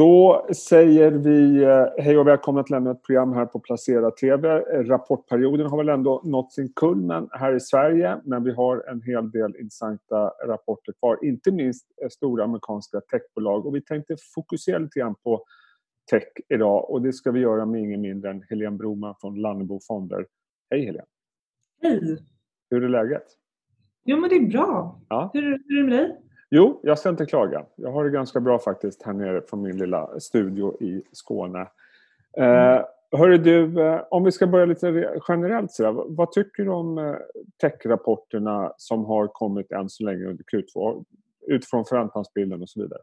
Då säger vi eh, hej och välkomna till ännu ett program här på Placera TV. Rapportperioden har väl ändå nått sin kulmen här i Sverige men vi har en hel del intressanta rapporter kvar. Inte minst eh, stora amerikanska techbolag och vi tänkte fokusera lite grann på tech idag och det ska vi göra med ingen mindre än Helene Broman från Lannebo Fonder. Hej Helene! Hej! Hur är läget? Jo men det är bra. Ja. Hur, hur är det med dig? Jo, jag ska inte klaga. Jag har det ganska bra faktiskt här nere från min lilla studio i Skåne. Mm. Eh, hörru du, eh, om vi ska börja lite generellt så vad tycker du om eh, techrapporterna som har kommit än så länge under Q2 utifrån förväntansbilden och så vidare?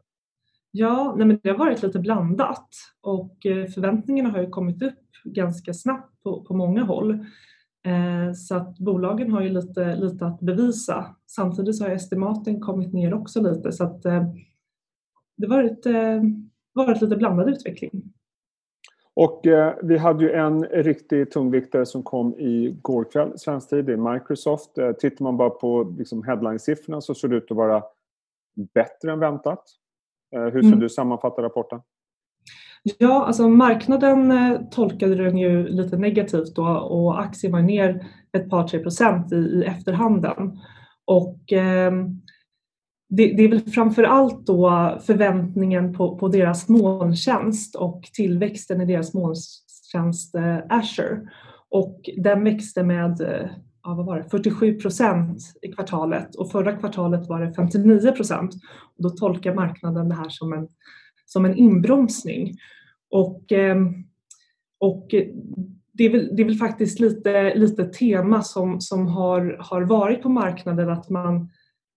Ja, nej men det har varit lite blandat och förväntningarna har ju kommit upp ganska snabbt på, på många håll. Eh, så att bolagen har ju lite, lite att bevisa. Samtidigt så har estimaten kommit ner också lite så att eh, det har varit, eh, varit lite blandad utveckling. Och eh, vi hade ju en riktig tungviktare som kom i går kväll, svensk tid, det är Microsoft. Eh, tittar man bara på liksom, headline-siffrorna så ser det ut att vara bättre än väntat. Eh, hur skulle mm. du sammanfatta rapporten? Ja, alltså marknaden eh, tolkade den ju lite negativt då och aktien var ner ett par tre procent i, i efterhanden. Och eh, det, det, är väl framför allt då förväntningen på, på deras molntjänst och tillväxten i deras molntjänst eh, Azure. Och den växte med eh, ja, vad var det, 47 procent i kvartalet och förra kvartalet var det 59 procent. Då tolkar marknaden det här som en som en inbromsning. Och, ehm, och det är, väl, det är väl faktiskt lite, lite tema som, som har, har varit på marknaden att man,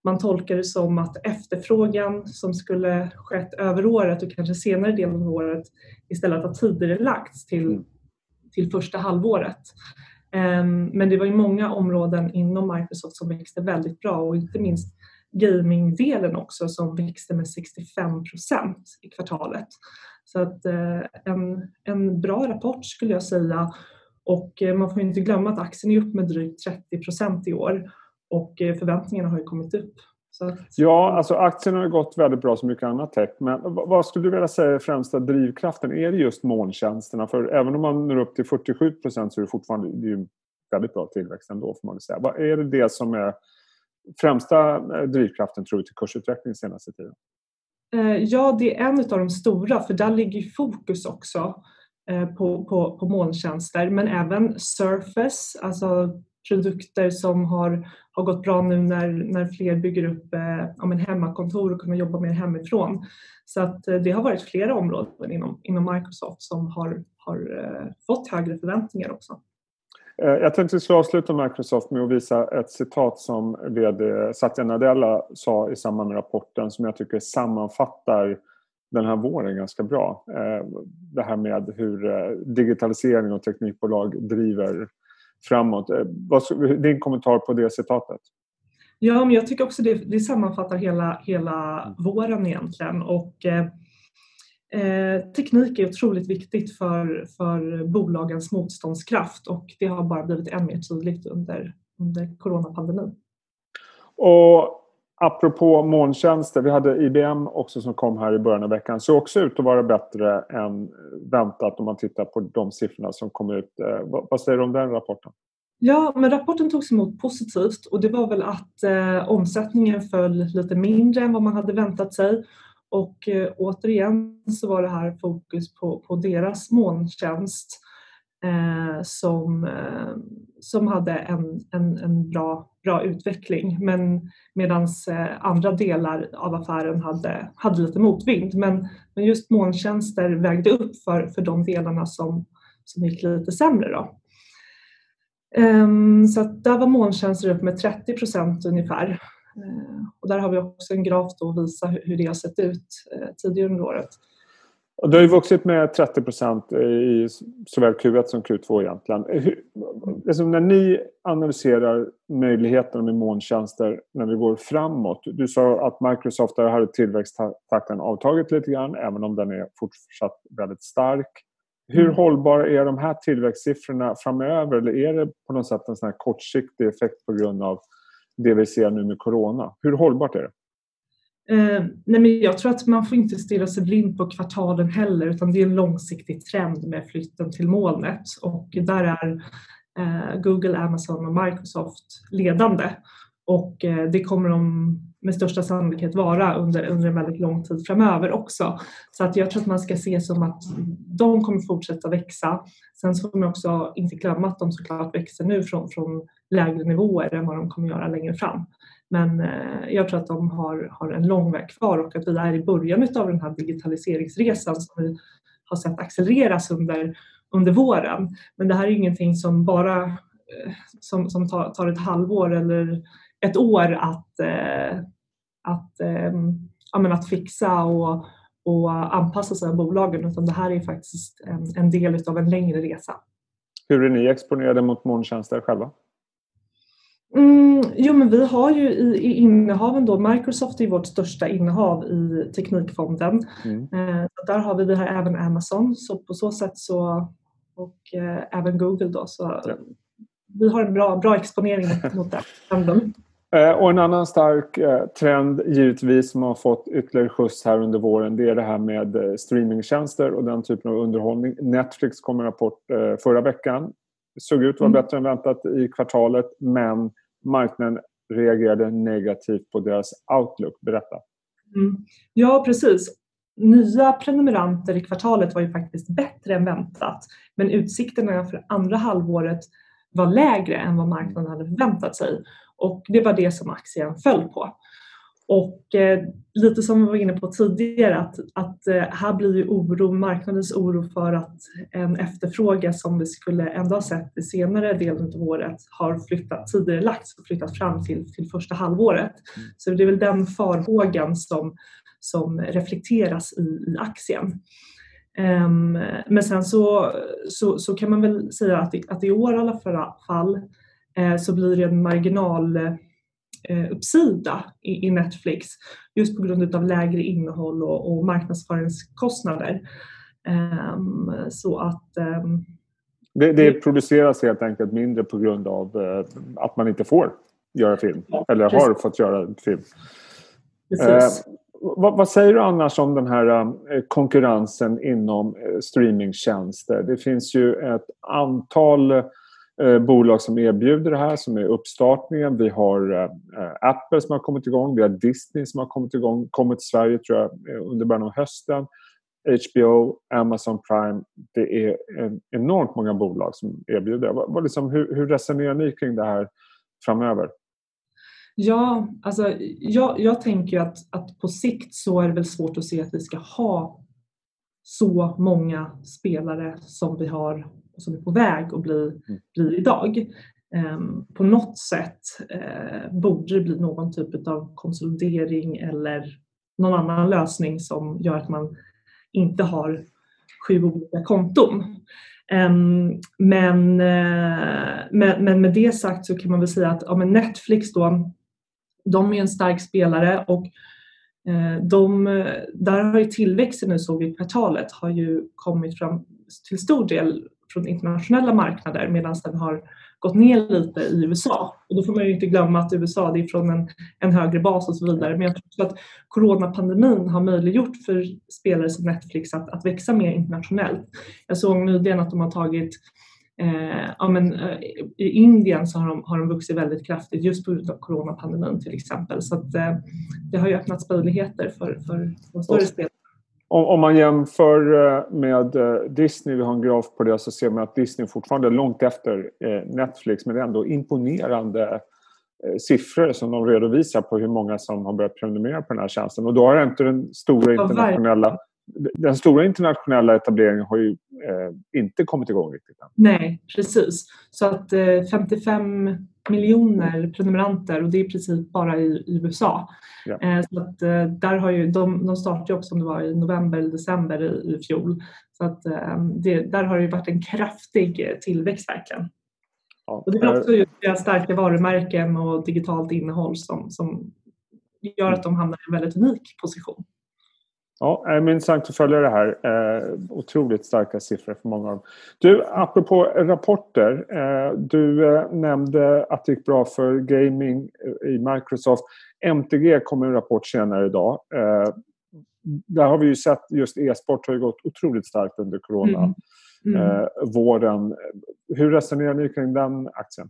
man tolkar det som att efterfrågan som skulle skett över året och kanske senare delen av året istället har tidigare lagts till, till första halvåret. Ehm, men det var ju många områden inom Microsoft som växte väldigt bra och inte minst gamingdelen också som växte med 65 procent i kvartalet. Så att eh, en, en bra rapport skulle jag säga och eh, man får inte glömma att aktien är upp med drygt 30 procent i år och eh, förväntningarna har ju kommit upp. Att... Ja, alltså aktien har gått väldigt bra som mycket annat tech. Men vad skulle du vilja säga är främsta drivkraften? Är det just molntjänsterna? För även om man når upp till 47 procent så är det fortfarande det är ju väldigt bra tillväxt ändå får man säga. Vad är det, det som är främsta eh, drivkraften tror du till kursutveckling senaste tiden? Eh, ja, det är en av de stora för där ligger fokus också eh, på, på, på molntjänster men även Surface, alltså produkter som har, har gått bra nu när, när fler bygger upp eh, hemmakontor och kan jobba mer hemifrån. Så att det har varit flera områden inom, inom Microsoft som har, har eh, fått högre förväntningar också. Eh, jag tänkte vi avsluta Microsoft med att visa ett citat som VD Satya Nadella sa i samband med rapporten som jag tycker sammanfattar den här våren ganska bra. Eh, det här med hur eh, digitalisering och teknikbolag driver framåt. Din kommentar på det citatet? Ja, men jag tycker också det, det sammanfattar hela, hela våren egentligen. Och, Eh, teknik är otroligt viktigt för, för bolagens motståndskraft och det har bara blivit än mer tydligt under, under coronapandemin. Och apropå molntjänster, vi hade IBM också som kom här i början av veckan. Såg också ut att vara bättre än väntat om man tittar på de siffrorna som kom ut. Eh, vad säger du om den rapporten? Ja, men rapporten togs emot positivt och det var väl att eh, omsättningen föll lite mindre än vad man hade väntat sig och eh, återigen så var det här fokus på, på deras molntjänst eh, som, eh, som hade en, en, en bra, bra utveckling men medan eh, andra delar av affären hade, hade lite motvind. Men, men just molntjänster vägde upp för, för de delarna som, som gick lite sämre. Då. Um, så där var molntjänster upp med 30 procent ungefär och där har vi också en graf att visa hur det har sett ut eh, tidigare under året. Det har ju vuxit med 30 procent i såväl Q1 som Q2 egentligen. Hur, liksom när ni analyserar möjligheterna med molntjänster när vi går framåt. Du sa att Microsoft där hade tillväxttakten avtagit lite grann även om den är fortsatt väldigt stark. Hur mm. hållbara är de här tillväxtsiffrorna framöver? Eller är det på något sätt en sån kortsiktig effekt på grund av det vi ser nu med corona. Hur hållbart är det? Eh, nej men jag tror att man får inte stirra sig blind på kvartalen heller utan det är en långsiktig trend med flytten till molnet och där är eh, Google, Amazon och Microsoft ledande och eh, det kommer de med största sannolikhet vara under, under en väldigt lång tid framöver också. Så att jag tror att man ska se som att de kommer fortsätta växa. Sen så får man också inte glömma att de såklart växer nu från, från lägre nivåer än vad de kommer göra längre fram. Men eh, jag tror att de har, har en lång väg kvar och att vi är i början av den här digitaliseringsresan som vi har sett accelereras under, under våren. Men det här är ingenting som bara eh, som, som tar, tar ett halvår eller ett år att, eh, att, ja, att fixa och, och anpassa sig av bolagen utan det här är faktiskt en, en del av en längre resa. Hur är ni exponerade mot molntjänster själva? Mm, jo, men vi har ju i, i innehaven då, Microsoft är vårt största innehav i Teknikfonden. Mm. Eh, där har vi, vi har även Amazon, så på så sätt så, och eh, även Google då, så ja. vi har en bra, bra exponering mot den. Eh, och en annan stark eh, trend givetvis som har fått ytterligare skjuts här under våren det är det här med eh, streamingtjänster och den typen av underhållning. Netflix kom en rapport förra veckan. Det såg ut att vara mm. bättre än väntat i kvartalet men marknaden reagerade negativt på deras outlook. Berätta. Mm. Ja, precis. Nya prenumeranter i kvartalet var ju faktiskt bättre än väntat men utsikterna för andra halvåret var lägre än vad marknaden hade förväntat sig och det var det som aktien föll på. Och eh, lite som vi var inne på tidigare att, att eh, här blir ju oro, marknadens oro för att en efterfrågan som vi skulle ändå ha sett i senare delen av året har flyttat tidigare lagts och flyttat fram till, till första halvåret. Mm. Så det är väl den farhågan som, som reflekteras i, i aktien. Um, men sen så, så, så, kan man väl säga att, att i år i alla fall så blir det en marginal eh, i, Netflix just på grund av lägre innehåll och, marknadsföringskostnader. Um, så att um, det, det, produceras helt enkelt mindre på grund av eh, att man inte får göra film ja, eller precis. har fått göra film. Eh, vad, vad, säger du annars om den här eh, konkurrensen inom eh, streamingtjänster? Det finns ju ett antal eh, Eh, bolag som erbjuder det här som är uppstartningen. Vi har eh, Apple som har kommit igång, vi har Disney som har kommit igång, kommit till Sverige tror jag eh, under början av hösten. HBO, Amazon Prime. Det är enormt många bolag som erbjuder det. Vad, liksom, hur, hur resonerar ni kring det här framöver? Ja, alltså jag, jag tänker att, att på sikt så är det väl svårt att se att vi ska ha så många spelare som vi har som är på väg att bli, mm. bli idag. Um, på något sätt uh, borde det bli någon typ av konsolidering eller någon annan lösning som gör att man inte har sju olika konton. Men, uh, men, men, med det sagt så kan man väl säga att ja, Netflix då, de är en stark spelare och uh, de, där har ju tillväxten nu såg vi i kvartalet har ju kommit fram till stor del från internationella marknader medan den har gått ner lite i USA. Och då får man ju inte glömma att USA det är från en, en högre bas och så vidare. Men jag tror att coronapandemin har möjliggjort för spelare som Netflix att, att växa mer internationellt. Jag såg nyligen att de har tagit Eh, ja, men, eh, I Indien så har de, har de vuxit väldigt kraftigt just på grund av coronapandemin till exempel. Så att, eh, det har ju öppnats möjligheter för, för de större spelarna om, om, man jämför eh, med eh, Disney, vi har en graf på det, så ser man att Disney fortfarande är långt efter eh, Netflix men det är ändå imponerande siffror som de redovisar på hur många som har börjat prenumerera på den här tjänsten. Och då har inte den stora internationella den stora internationella etableringen har ju eh, inte kommit igång riktigt än. Nej, precis. Så att eh, 55 miljoner prenumeranter och det är i princip bara i, i USA. Ja. Eh, så att, eh, där har ju, de, de startade också om det var i november eller december i, i fjol. Så att, eh, det, där har det ju varit en kraftig tillväxt verkligen. Ja. Och det är också deras starka varumärken och digitalt innehåll som, som gör att de hamnar i en väldigt unik position. Ja, det är intressant att följa det här. Eh, otroligt starka siffror för många av dem. Du, apropå rapporter. Eh, du eh, nämnde att det gick bra för gaming i Microsoft. MTG kommer en rapport senare idag. Eh, där har vi ju sett just e-sport har gått otroligt starkt under corona. Mm. Mm. Eh, våren. Hur resonerar ni kring den aktien?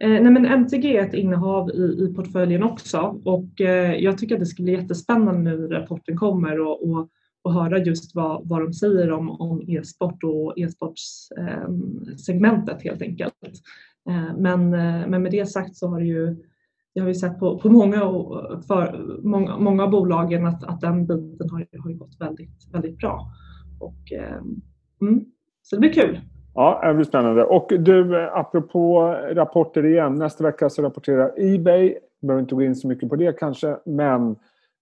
Eh, nej men MTG är ett innehav i, i portföljen också och eh, jag tycker att det ska bli jättespännande nu när rapporten kommer och, och, och höra just vad, vad de säger om, om e-sport och e-sportsegmentet ehm, eh, helt enkelt. Eh, men, eh, men med det sagt så har det ju det har vi sett på, på många, för, många, många av bolagen att, att den biten har, har gått väldigt, väldigt bra. Och, ehm, mm, så det blir kul. Ja, det blir spännande. Och du, apropå rapporter igen. Nästa vecka så rapporterar Ebay. Jag behöver inte gå in så mycket på det kanske, men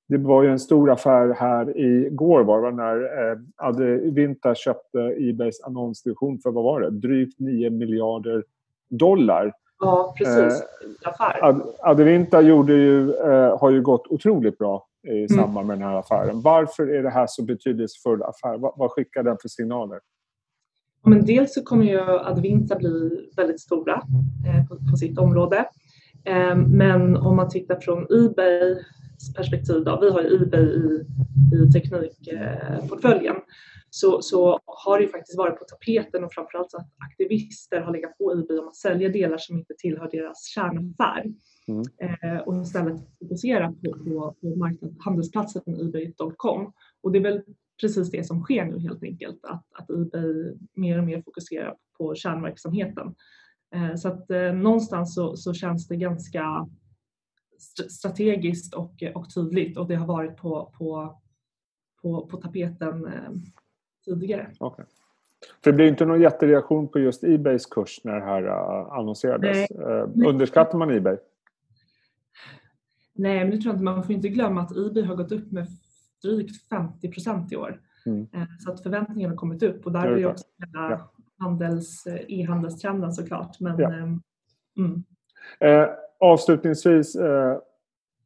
det var ju en stor affär här igår var det, när eh, Advinta köpte Ebays annonsdivision för, vad var det, drygt 9 miljarder dollar. Ja, precis. Eh, affär. Advinta gjorde ju, eh, har ju gått otroligt bra i mm. samband med den här affären. Varför är det här så betydelsefull affär? Vad, vad skickar den för signaler? Men dels så kommer ju Advinta bli väldigt stora eh, på, på, sitt område. Eh, men om man tittar från Ebays perspektiv, då, vi har ju Ebay i, i teknikportföljen, så, så har det ju faktiskt varit på tapeten och framförallt att aktivister har legat på Ebay om att sälja delar som inte tillhör deras kärnaffär. Mm. Eh, och istället fokusera på, på, på handelsplatsen ebay.com. Och det är väl precis det som sker nu helt enkelt, att, att Ebay mer och mer fokuserar på kärnverksamheten. Eh, så att eh, någonstans så, så, känns det ganska strategiskt och, och tydligt och det har varit på, på, på, på tapeten eh, tidigare. Okay. För det blir inte någon jättereaktion på just Ebays kurs när det här uh, annonserades. Uh, underskattar man Ebay? Nej, men det tror jag inte. Man får inte glömma att Ebay har gått upp med drygt 50 procent i år. Mm. Eh, så att förväntningarna har kommit upp och där är det också ja. handels, eh, e-handelstrenden såklart. Men, ja. Ehm, mm. eh, avslutningsvis eh,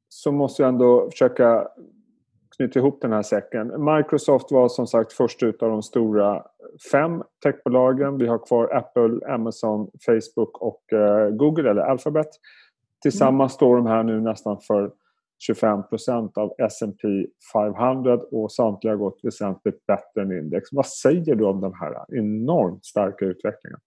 så måste jag ändå försöka knyta ihop den här säcken. Microsoft var som sagt först ut av de stora fem techbolagen. Vi har kvar Apple, Amazon, Facebook och eh, Google eller Alphabet. Tillsammans mm. står de här nu nästan för 25 procent av S&P 500 och samtliga har gått väsentligt bättre än index. Vad säger du om den här enormt starka utvecklingen?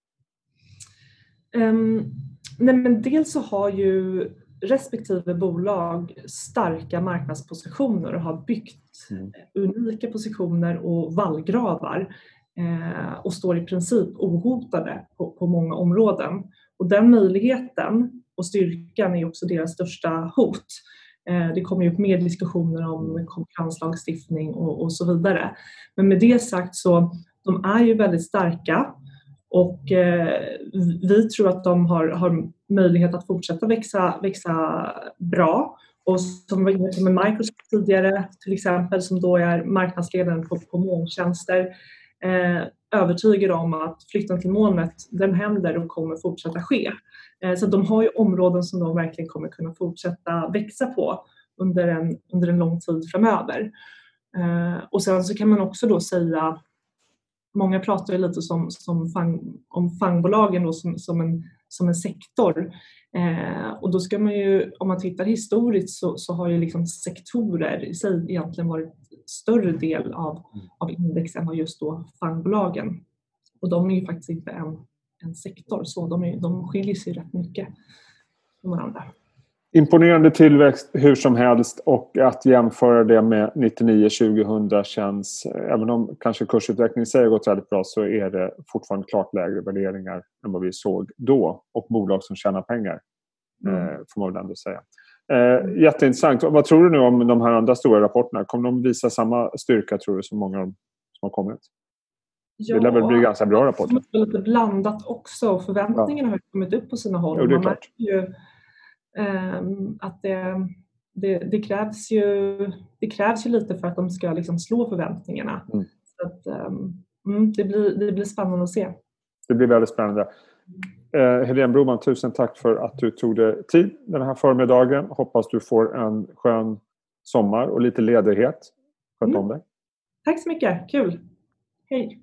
Um, nej men dels så har ju respektive bolag starka marknadspositioner och har byggt mm. unika positioner och vallgravar eh, och står i princip ohotade på, på många områden. Och den möjligheten och styrkan är också deras största hot. Eh, det kommer upp mer diskussioner om konkurrenslagstiftning och, och, så vidare. Men med det sagt så de är ju väldigt starka och eh, vi tror att de har, har möjlighet att fortsätta växa, växa bra. Och som vi var med Microsoft tidigare till exempel som då är marknadsledaren på, på molntjänster eh, övertygade om att flytten till molnet den händer och kommer fortsätta ske. Eh, så de har ju områden som de verkligen kommer kunna fortsätta växa på under en, under en lång tid framöver. Eh, och sen så kan man också då säga, många pratar ju lite som, som fang, om fangbolagen då som, som, en, som en sektor. Eh, och då ska man ju, om man tittar historiskt så, så har ju liksom sektorer i sig egentligen varit större del av, av index än vad just då fangbolagen. Och de är ju faktiskt inte en en sektor. Så de, är, de skiljer sig rätt mycket från varandra. Imponerande tillväxt hur som helst och att jämföra det med 99-2000 känns, även om kanske kursutvecklingen i sig har gått väldigt bra så är det fortfarande klart lägre värderingar än vad vi såg då och bolag som tjänar pengar. Mm. Eh, får man väl ändå säga. Eh, jätteintressant. Vad tror du nu om de här andra stora rapporterna? Kommer de visa samma styrka tror du som många av dem som har kommit? Ja, det lär väl bli ganska bra rapporter. Det är lite blandat också. Förväntningarna ja. har kommit upp på sina håll. Jo, det är Man klart. Ju, um, att det, det, det, krävs ju, det krävs ju lite för att de ska liksom slå förväntningarna. Mm. Så att, um, det, blir, det blir spännande att se. Det blir väldigt spännande. Eh, Helene Broman, tusen tack för att du tog dig tid den här förmiddagen. Hoppas du får en skön sommar och lite ledighet Sköt mm. om dig. Tack så mycket, kul. Hej.